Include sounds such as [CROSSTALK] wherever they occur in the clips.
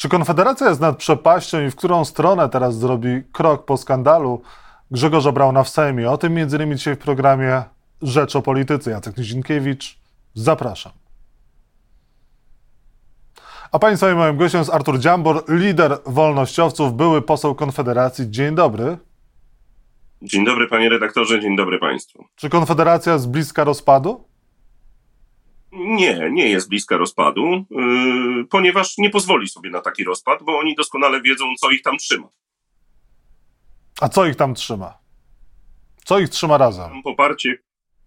Czy Konfederacja jest nad przepaścią i w którą stronę teraz zrobi krok po skandalu Grzegorza Brauna w Sejmie? O tym między innymi dzisiaj w programie Rzecz o Polityce. Jacek Nizinkiewicz, zapraszam. A Państwa i moim gościem jest Artur Dziambor, lider wolnościowców, były poseł Konfederacji. Dzień dobry. Dzień dobry panie redaktorze, dzień dobry państwu. Czy Konfederacja jest bliska rozpadu? Nie, nie jest bliska rozpadu, yy, ponieważ nie pozwoli sobie na taki rozpad, bo oni doskonale wiedzą, co ich tam trzyma. A co ich tam trzyma? Co ich trzyma razem? Poparcie,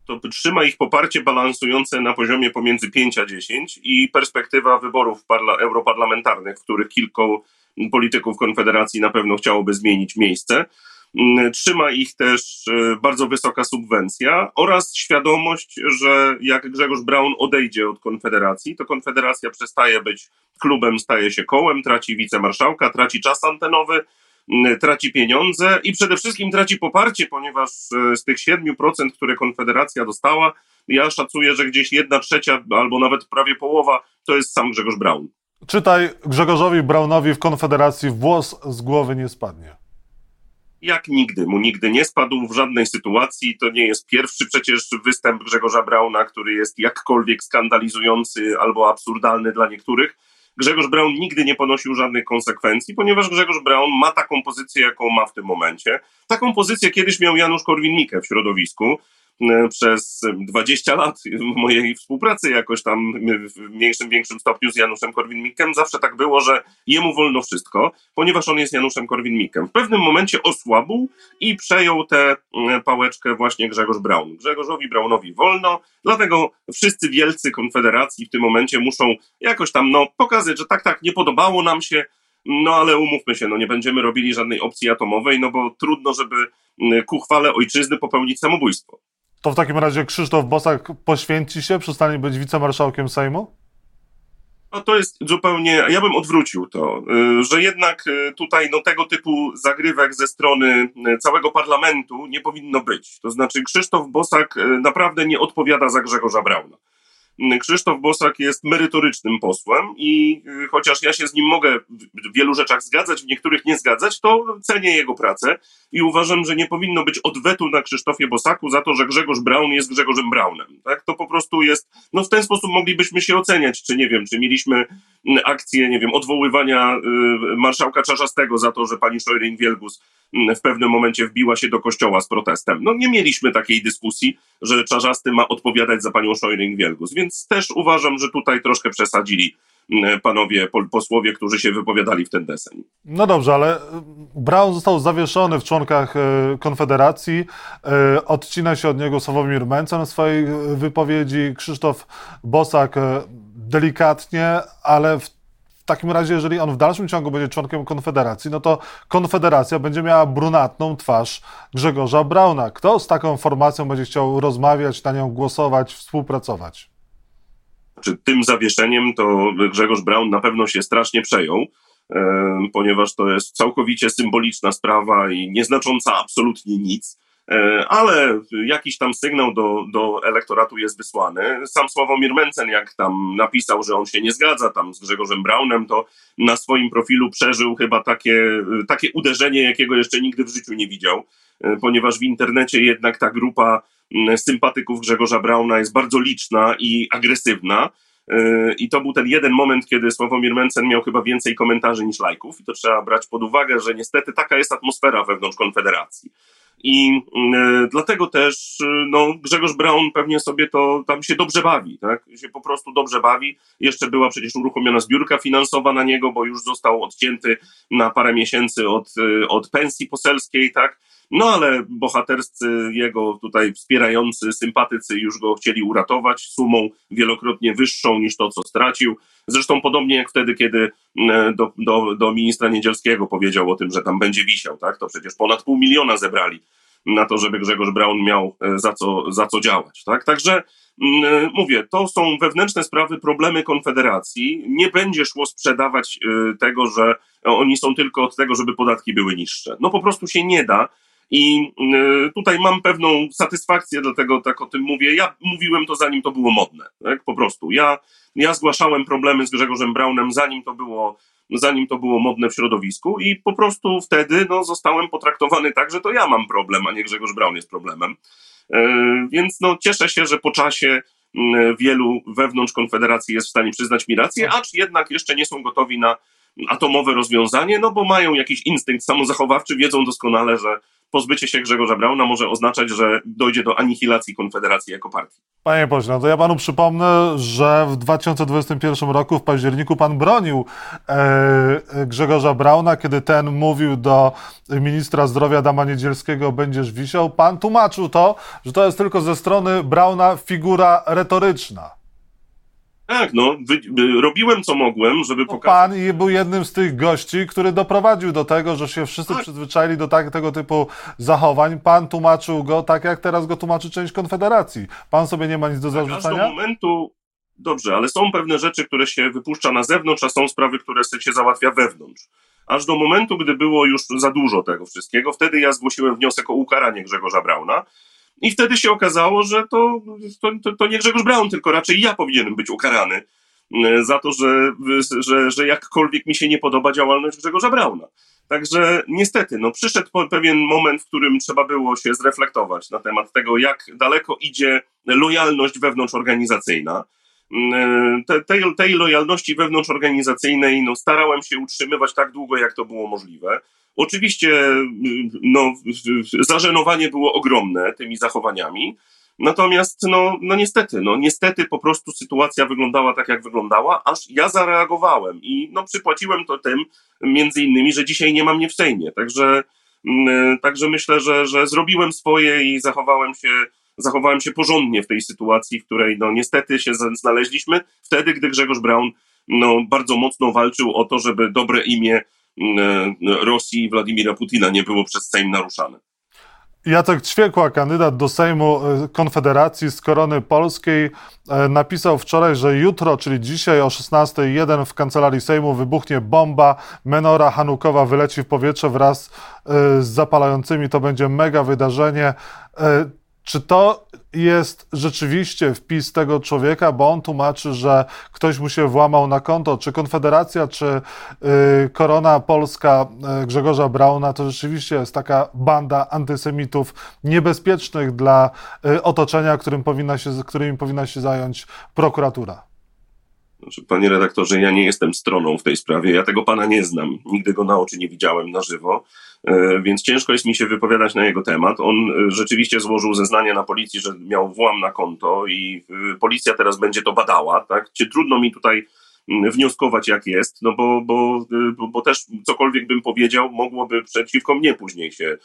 to trzyma ich poparcie balansujące na poziomie pomiędzy 5 a 10 i perspektywa wyborów parla- europarlamentarnych, w których kilku polityków Konfederacji na pewno chciałoby zmienić miejsce. Mm, Trzyma ich też e, bardzo wysoka subwencja oraz świadomość, że jak Grzegorz Braun odejdzie od Konfederacji, to Konfederacja przestaje być klubem, staje się kołem, traci wicemarszałka, traci czas antenowy, mm, traci pieniądze i przede wszystkim traci poparcie, ponieważ e, z tych 7%, które Konfederacja dostała, ja szacuję, że gdzieś jedna trzecia albo nawet prawie połowa to jest sam Grzegorz Braun. Czytaj, Grzegorzowi Braunowi w Konfederacji włos z głowy nie spadnie. Jak nigdy mu nigdy nie spadł w żadnej sytuacji. To nie jest pierwszy przecież występ Grzegorza Brauna, który jest jakkolwiek skandalizujący albo absurdalny dla niektórych. Grzegorz Braun nigdy nie ponosił żadnych konsekwencji, ponieważ Grzegorz Braun ma taką pozycję, jaką ma w tym momencie. Taką pozycję kiedyś miał Janusz Korwin-Mikke w środowisku przez 20 lat mojej współpracy jakoś tam w mniejszym, większym stopniu z Januszem Korwin-Mikkem. Zawsze tak było, że jemu wolno wszystko, ponieważ on jest Januszem Korwin-Mikkem. W pewnym momencie osłabł i przejął tę mm, pałeczkę właśnie Grzegorz Braun. Grzegorzowi Braunowi wolno, dlatego wszyscy wielcy Konfederacji w tym momencie muszą jakoś tam no, pokazać, że tak, tak, nie podobało nam się, no ale umówmy się, no nie będziemy robili żadnej opcji atomowej, no bo trudno, żeby ku chwale ojczyzny popełnić samobójstwo. To w takim razie Krzysztof Bosak poświęci się, przestanie być wicemarszałkiem Sejmu? No to jest zupełnie, ja bym odwrócił to, y, że jednak y, tutaj no, tego typu zagrywek ze strony y, całego parlamentu nie powinno być. To znaczy Krzysztof Bosak naprawdę nie odpowiada za Grzegorza Brauna. Krzysztof Bosak jest merytorycznym posłem i y, chociaż ja się z nim mogę w wielu rzeczach zgadzać, w niektórych nie zgadzać, to cenię jego pracę i uważam, że nie powinno być odwetu na Krzysztofie Bosaku za to, że Grzegorz Braun jest Grzegorzem Braunem. Tak? To po prostu jest, no w ten sposób moglibyśmy się oceniać, czy nie wiem, czy mieliśmy mm, akcję, nie wiem, odwoływania y, marszałka Czarzastego za to, że pani Szojring-Wielgus w pewnym momencie wbiła się do kościoła z protestem. No nie mieliśmy takiej dyskusji, że Czarzasty ma odpowiadać za panią Szojring-Wielgus, więc też uważam, że tutaj troszkę przesadzili mm, panowie posłowie, którzy się wypowiadali w ten deseń. No dobrze, ale y, Braun został zawieszony w członkach y, Konfederacji. Y, Odcina się od niego Sławomir Mencen w swojej wypowiedzi. Krzysztof Bosak delikatnie, ale w w takim razie, jeżeli on w dalszym ciągu będzie członkiem Konfederacji, no to Konfederacja będzie miała brunatną twarz Grzegorza Brauna. Kto z taką formacją będzie chciał rozmawiać, na nią głosować, współpracować? czy tym zawieszeniem to Grzegorz Braun na pewno się strasznie przejął, e, ponieważ to jest całkowicie symboliczna sprawa i nieznacząca absolutnie nic. E, Ale jakiś tam sygnał do, do elektoratu jest wysłany. Sam Sławomir Mencen, jak tam napisał, że on się nie zgadza tam z Grzegorzem Braunem, to na swoim profilu przeżył chyba takie, takie uderzenie, jakiego jeszcze nigdy w życiu nie widział, e, ponieważ w internecie jednak ta grupa m, sympatyków Grzegorza Brauna jest bardzo liczna i agresywna. I to był ten jeden moment, kiedy Sławomir Mencen miał chyba więcej komentarzy niż lajków, i to trzeba brać pod uwagę, że niestety taka jest atmosfera wewnątrz Konfederacji. I yy, dlatego też yy, no, Grzegorz Braun pewnie sobie to tam się dobrze bawi, tak? Się po prostu dobrze bawi. Jeszcze była przecież uruchomiona zbiórka finansowa na niego, bo już został odcięty na parę miesięcy od, yy, od pensji poselskiej, tak? No ale bohaterscy jego tutaj wspierający sympatycy już go chcieli uratować sumą wielokrotnie wyższą niż to, co stracił. Zresztą podobnie jak wtedy, kiedy e, do, do, do ministra Niedzielskiego powiedział o tym, że tam będzie wisiał, tak? To przecież ponad pół miliona zebrali na to, żeby Grzegorz Braun miał e, za co, za co działać, tak? Także mm, mówię, to są wewnętrzne sprawy, problemy Konfederacji. Nie będzie szło sprzedawać e, tego, że oni są tylko od tego, żeby podatki były niższe. No po prostu się nie da. I y, tutaj mam pewną satysfakcję, dlatego tak o tym mówię. Ja mówiłem to zanim to było modne, tak? Po prostu. Ja, ja zgłaszałem problemy z Grzegorzem Braunem, zanim to było zanim to było modne w środowisku i po prostu wtedy no, zostałem potraktowany tak, że to ja mam problem, a nie Grzegorz Braun jest problemem. E, więc no, cieszę się, że po czasie wielu wewnątrz Konfederacji jest w stanie przyznać mi rację, acz jednak jeszcze nie są gotowi na atomowe rozwiązanie, no bo mają jakiś instynkt samozachowawczy, wiedzą doskonale, że pozbycie się Grzegorza Brauna może oznaczać, że dojdzie do anihilacji Konfederacji jako partii. Panie pośle, no to ja panu przypomnę, że w 2021 roku, w październiku, pan bronił e, Grzegorza Brauna, kiedy ten mówił do ministra zdrowia Dama Niedzielskiego, będziesz wisiał. Pan tłumaczył to, że to jest tylko ze strony Brauna figura retoryczna. Tak, no, wy, robiłem co mogłem, żeby pokazać. Pan był jednym z tych gości, który doprowadził do tego, że się wszyscy tak. przyzwyczaili do tak, tego typu zachowań. Pan tłumaczył go tak, jak teraz go tłumaczy część Konfederacji. Pan sobie nie ma nic do tak, zarzucenia? do momentu, dobrze, ale są pewne rzeczy, które się wypuszcza na zewnątrz, a są sprawy, które się załatwia wewnątrz. Aż do momentu, gdy było już za dużo tego wszystkiego, wtedy ja zgłosiłem wniosek o ukaranie Grzegorza Brauna i wtedy się okazało, że to, to, to, nie Grzegorz Braun, tylko raczej ja powinienem być ukarany e, za to, że, że, że jakkolwiek mi się nie podoba działalność Grzegorza Brauna. Także niestety, no, przyszedł pewien moment, w którym trzeba było się zreflektować na temat tego, jak daleko idzie lojalność wewnątrzorganizacyjna. E, te, tej, tej lojalności wewnątrzorganizacyjnej no, starałem się utrzymywać tak długo, jak to było możliwe. Oczywiście no, zażenowanie było ogromne tymi zachowaniami, natomiast no, no niestety, no niestety po prostu sytuacja wyglądała tak, jak wyglądała, aż ja zareagowałem i no przypłaciłem to tym między innymi, że dzisiaj nie mam mnie w Sejmie, także, mm, także myślę, że, że zrobiłem swoje i zachowałem się zachowałem się porządnie w tej sytuacji, w której no niestety się znaleźliśmy, wtedy, gdy Grzegorz Braun no, bardzo mocno walczył o to, żeby dobre imię E, Rosji i Władimira Putina nie było przez Sejm naruszane. Jacek Ćwiekła, kandydat do Sejmu e, Konfederacji z Korony Polskiej, e, napisał wczoraj, że jutro, czyli dzisiaj o 16.01 w kancelarii Sejmu wybuchnie bomba, menora hanukowa wyleci w powietrze wraz z zapalającymi. To będzie mega wydarzenie. Czy to jest rzeczywiście wpis tego człowieka, bo on tłumaczy, że ktoś mu się włamał na konto? Czy Konfederacja, czy yy, Korona Polska yy, Grzegorza Brauna to rzeczywiście jest taka banda antysemitów niebezpiecznych dla yy, otoczenia, którym powinna się, którymi powinna się zająć prokuratura? Znaczy, panie redaktorze, ja nie jestem stroną w tej sprawie. Ja tego pana nie znam. Nigdy go na oczy nie widziałem na żywo. E, więc ciężko jest mi się wypowiadać na jego temat. On e, rzeczywiście złożył zeznanie na policji, że miał włam na konto i e, policja teraz będzie to badała, tak? Trudno mi tutaj wnioskować jak jest, no bo, bo, bo też cokolwiek bym powiedział, mogłoby przeciwko mnie później się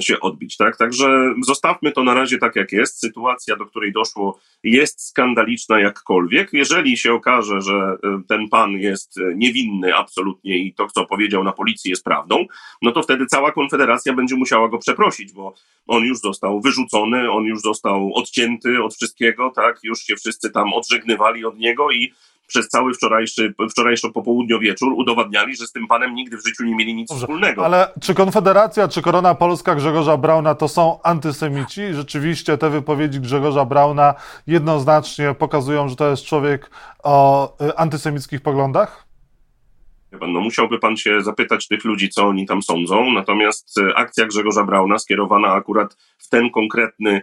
się odbić, tak? Także zostawmy to na razie tak, jak jest. Sytuacja, do której doszło, jest skandaliczna jakkolwiek. Jeżeli się okaże, że e, ten pan jest e, niewinny absolutnie i to, co powiedział na policji, jest prawdą, no to wtedy cała Konfederacja będzie musiała go przeprosić, bo on już został wyrzucony, on już został odcięty od wszystkiego, tak? Już się wszyscy tam odżegnywali od niego i przez cały wczorajszy, wczorajszy popołudnio wieczór udowadniali, że z tym panem nigdy w życiu nie mieli nic Dobrze, wspólnego. Ale czy Konfederacja, czy Korona Polska Grzegorza Brauna to są antysemici? Rzeczywiście te wypowiedzi Grzegorza Brauna jednoznacznie pokazują, że to jest człowiek o y, antysemickich poglądach? No, musiałby pan się zapytać tych ludzi, co oni tam sądzą. Natomiast y, akcja Grzegorza Brauna skierowana akurat w ten konkretny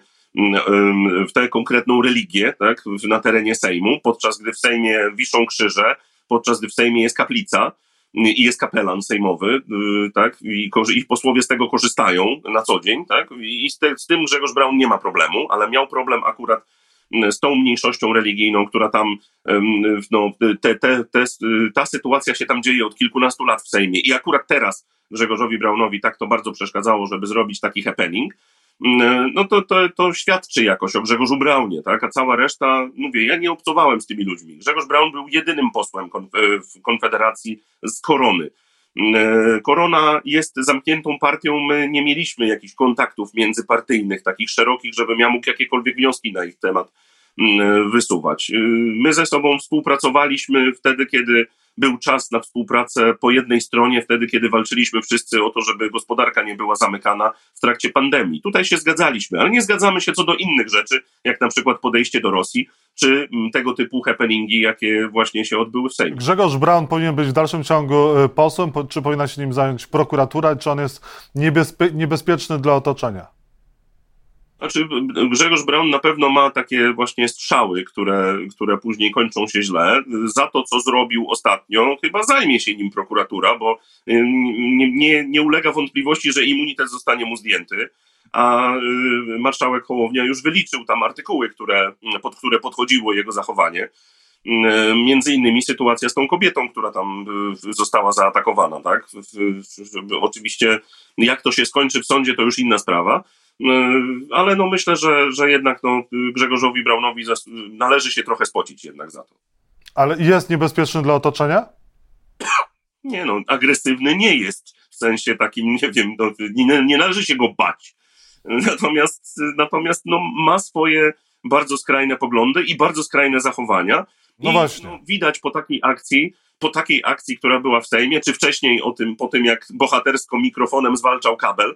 w tę konkretną religię tak, na terenie Sejmu, podczas gdy w Sejmie wiszą krzyże, podczas gdy w Sejmie jest kaplica i jest kapelan sejmowy, y, tak, i ich posłowie z tego korzystają na co dzień, tak, i z, te, z tym Grzegorz Braun nie ma problemu, ale miał problem akurat z tą mniejszością religijną, która tam, no, te, te, te, ta sytuacja się tam dzieje od kilkunastu lat w Sejmie i akurat teraz Grzegorzowi Braunowi tak to bardzo przeszkadzało, żeby zrobić taki happening, Mm, no to, to, to świadczy jakoś o Grzegorzu Braunie, tak? A cała reszta, mówię, ja nie obcowałem z tymi ludźmi. Grzegorz Braun był jedynym posłem e, w Konfederacji z Korony. E, Korona jest zamkniętą partią, my nie mieliśmy jakichś kontaktów międzypartyjnych, takich szerokich, żebym ja mógł jakiekolwiek wnioski na ich temat wysuwać. E, my ze sobą współpracowaliśmy wtedy, kiedy był czas na współpracę po jednej stronie, wtedy, kiedy walczyliśmy wszyscy o to, żeby gospodarka nie była zamykana w trakcie pandemii. Tutaj się zgadzaliśmy, ale nie zgadzamy się co do innych rzeczy, jak na przykład podejście do Rosji, czy mm, tego typu happeningi, jakie właśnie się odbyły w Sejmie. Grzegorz Braun powinien być w dalszym ciągu y, posłem, po- czy powinna się nim zająć prokuratura, czy on jest niebezpie- niebezpieczny dla otoczenia? Znaczy, Grzegorz Braun na pewno ma takie właśnie strzały, które, które później kończą się źle. Za to, co zrobił ostatnio, chyba zajmie się nim prokuratura, bo y, nie, nie, nie ulega wątpliwości, że immunitet zostanie mu zdjęty. A y, marszałek Hołownia już wyliczył tam artykuły, które, pod które podchodziło jego zachowanie. Y, Między innymi sytuacja z tą kobietą, która tam została zaatakowana, tak? Oczywiście, jak to się skończy w sądzie, to już inna sprawa. Yy, ale no myślę, że, że jednak no, Grzegorzowi Braunowi należy się trochę spocić jednak za to. Ale jest niebezpieczny dla otoczenia? Nie no, agresywny nie jest w sensie takim, nie wiem, no, nie, nie należy się go bać. Natomiast, natomiast no, ma swoje bardzo skrajne poglądy i bardzo skrajne zachowania. No I, właśnie. No, widać po takiej akcji, po takiej akcji, która była w Sejmie, czy wcześniej o tym, po tym jak bohatersko mikrofonem zwalczał kabel,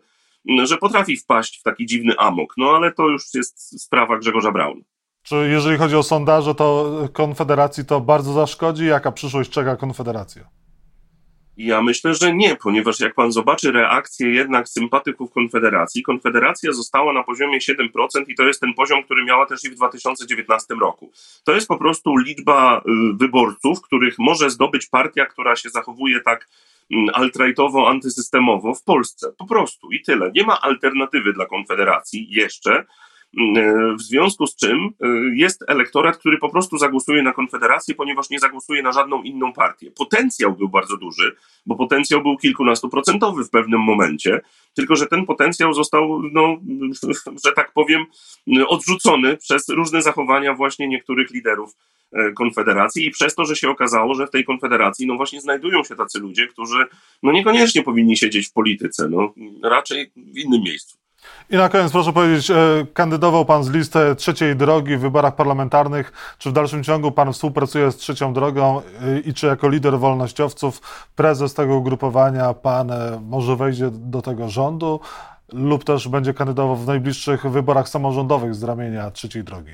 że potrafi wpaść w taki dziwny amok. No ale to już jest sprawa Grzegorza Brauna. Czy jeżeli chodzi o sondaże, to Konfederacji to bardzo zaszkodzi? Jaka przyszłość czeka Konfederacja? Ja myślę, że nie, ponieważ jak pan zobaczy reakcję jednak sympatyków Konfederacji, Konfederacja została na poziomie 7% i to jest ten poziom, który miała też i w 2019 roku. To jest po prostu liczba y, wyborców, których może zdobyć partia, która się zachowuje tak mm, antysystemowo w Polsce. Po prostu i tyle. Nie ma alternatywy dla Konfederacji jeszcze. Mm, W związku z czym y, jest elektorat, który po prostu zagłosuje na Konfederację, ponieważ nie zagłosuje na żadną inną partię. Potencjał był bardzo duży, bo potencjał był kilkunastoprocentowy w pewnym momencie, tylko że ten potencjał został, no, [LAUGHS] że tak powiem, odrzucony przez różne zachowania właśnie niektórych liderów e, Konfederacji i przez to, że się okazało, że w tej Konfederacji no właśnie znajdują się tacy ludzie, którzy no niekoniecznie powinni siedzieć w polityce, no raczej w innym miejscu. I na koniec proszę powiedzieć, e, kandydował pan z listy trzeciej drogi w wyborach parlamentarnych. Czy w dalszym ciągu pan współpracuje z trzecią drogą e, i czy jako lider wolnościowców, prezes tego ugrupowania, pan e, może wejdzie do tego rządu lub też będzie kandydował w najbliższych wyborach samorządowych z ramienia trzeciej drogi?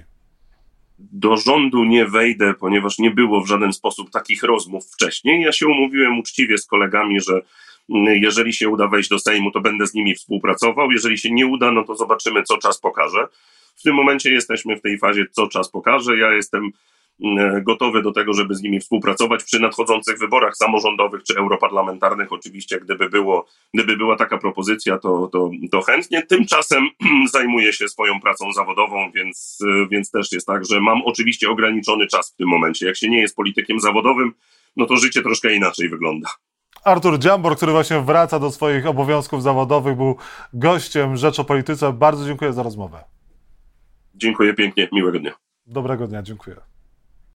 do rządu nie wejdę, ponieważ nie było w żaden sposób takich rozmów wcześniej. Ja się umówiłem uczciwie z kolegami, że jeżeli się uda wejść do Sejmu, to będę z nimi współpracował. Jeżeli się nie uda, no to zobaczymy, co czas pokaże. W tym momencie jesteśmy w tej fazie, co czas pokaże. Ja jestem mm, gotowy do tego, żeby z nimi współpracować przy nadchodzących wyborach samorządowych czy europarlamentarnych. Oczywiście, gdyby, było, gdyby była taka propozycja, to, to, to chętnie. Tymczasem [CLEARS THROAT] zajmuję się swoją pracą zawodową, więc, więc też jest tak, że mam oczywiście ograniczony czas w tym momencie. Jak się nie jest politykiem zawodowym, no to życie troszkę inaczej wygląda. Artur Dziambor, który właśnie wraca do swoich obowiązków zawodowych, był gościem Rzecz o Polityce. Bardzo dziękuję za rozmowę. Dziękuję pięknie, miłego dnia. Dobrego dnia, dziękuję.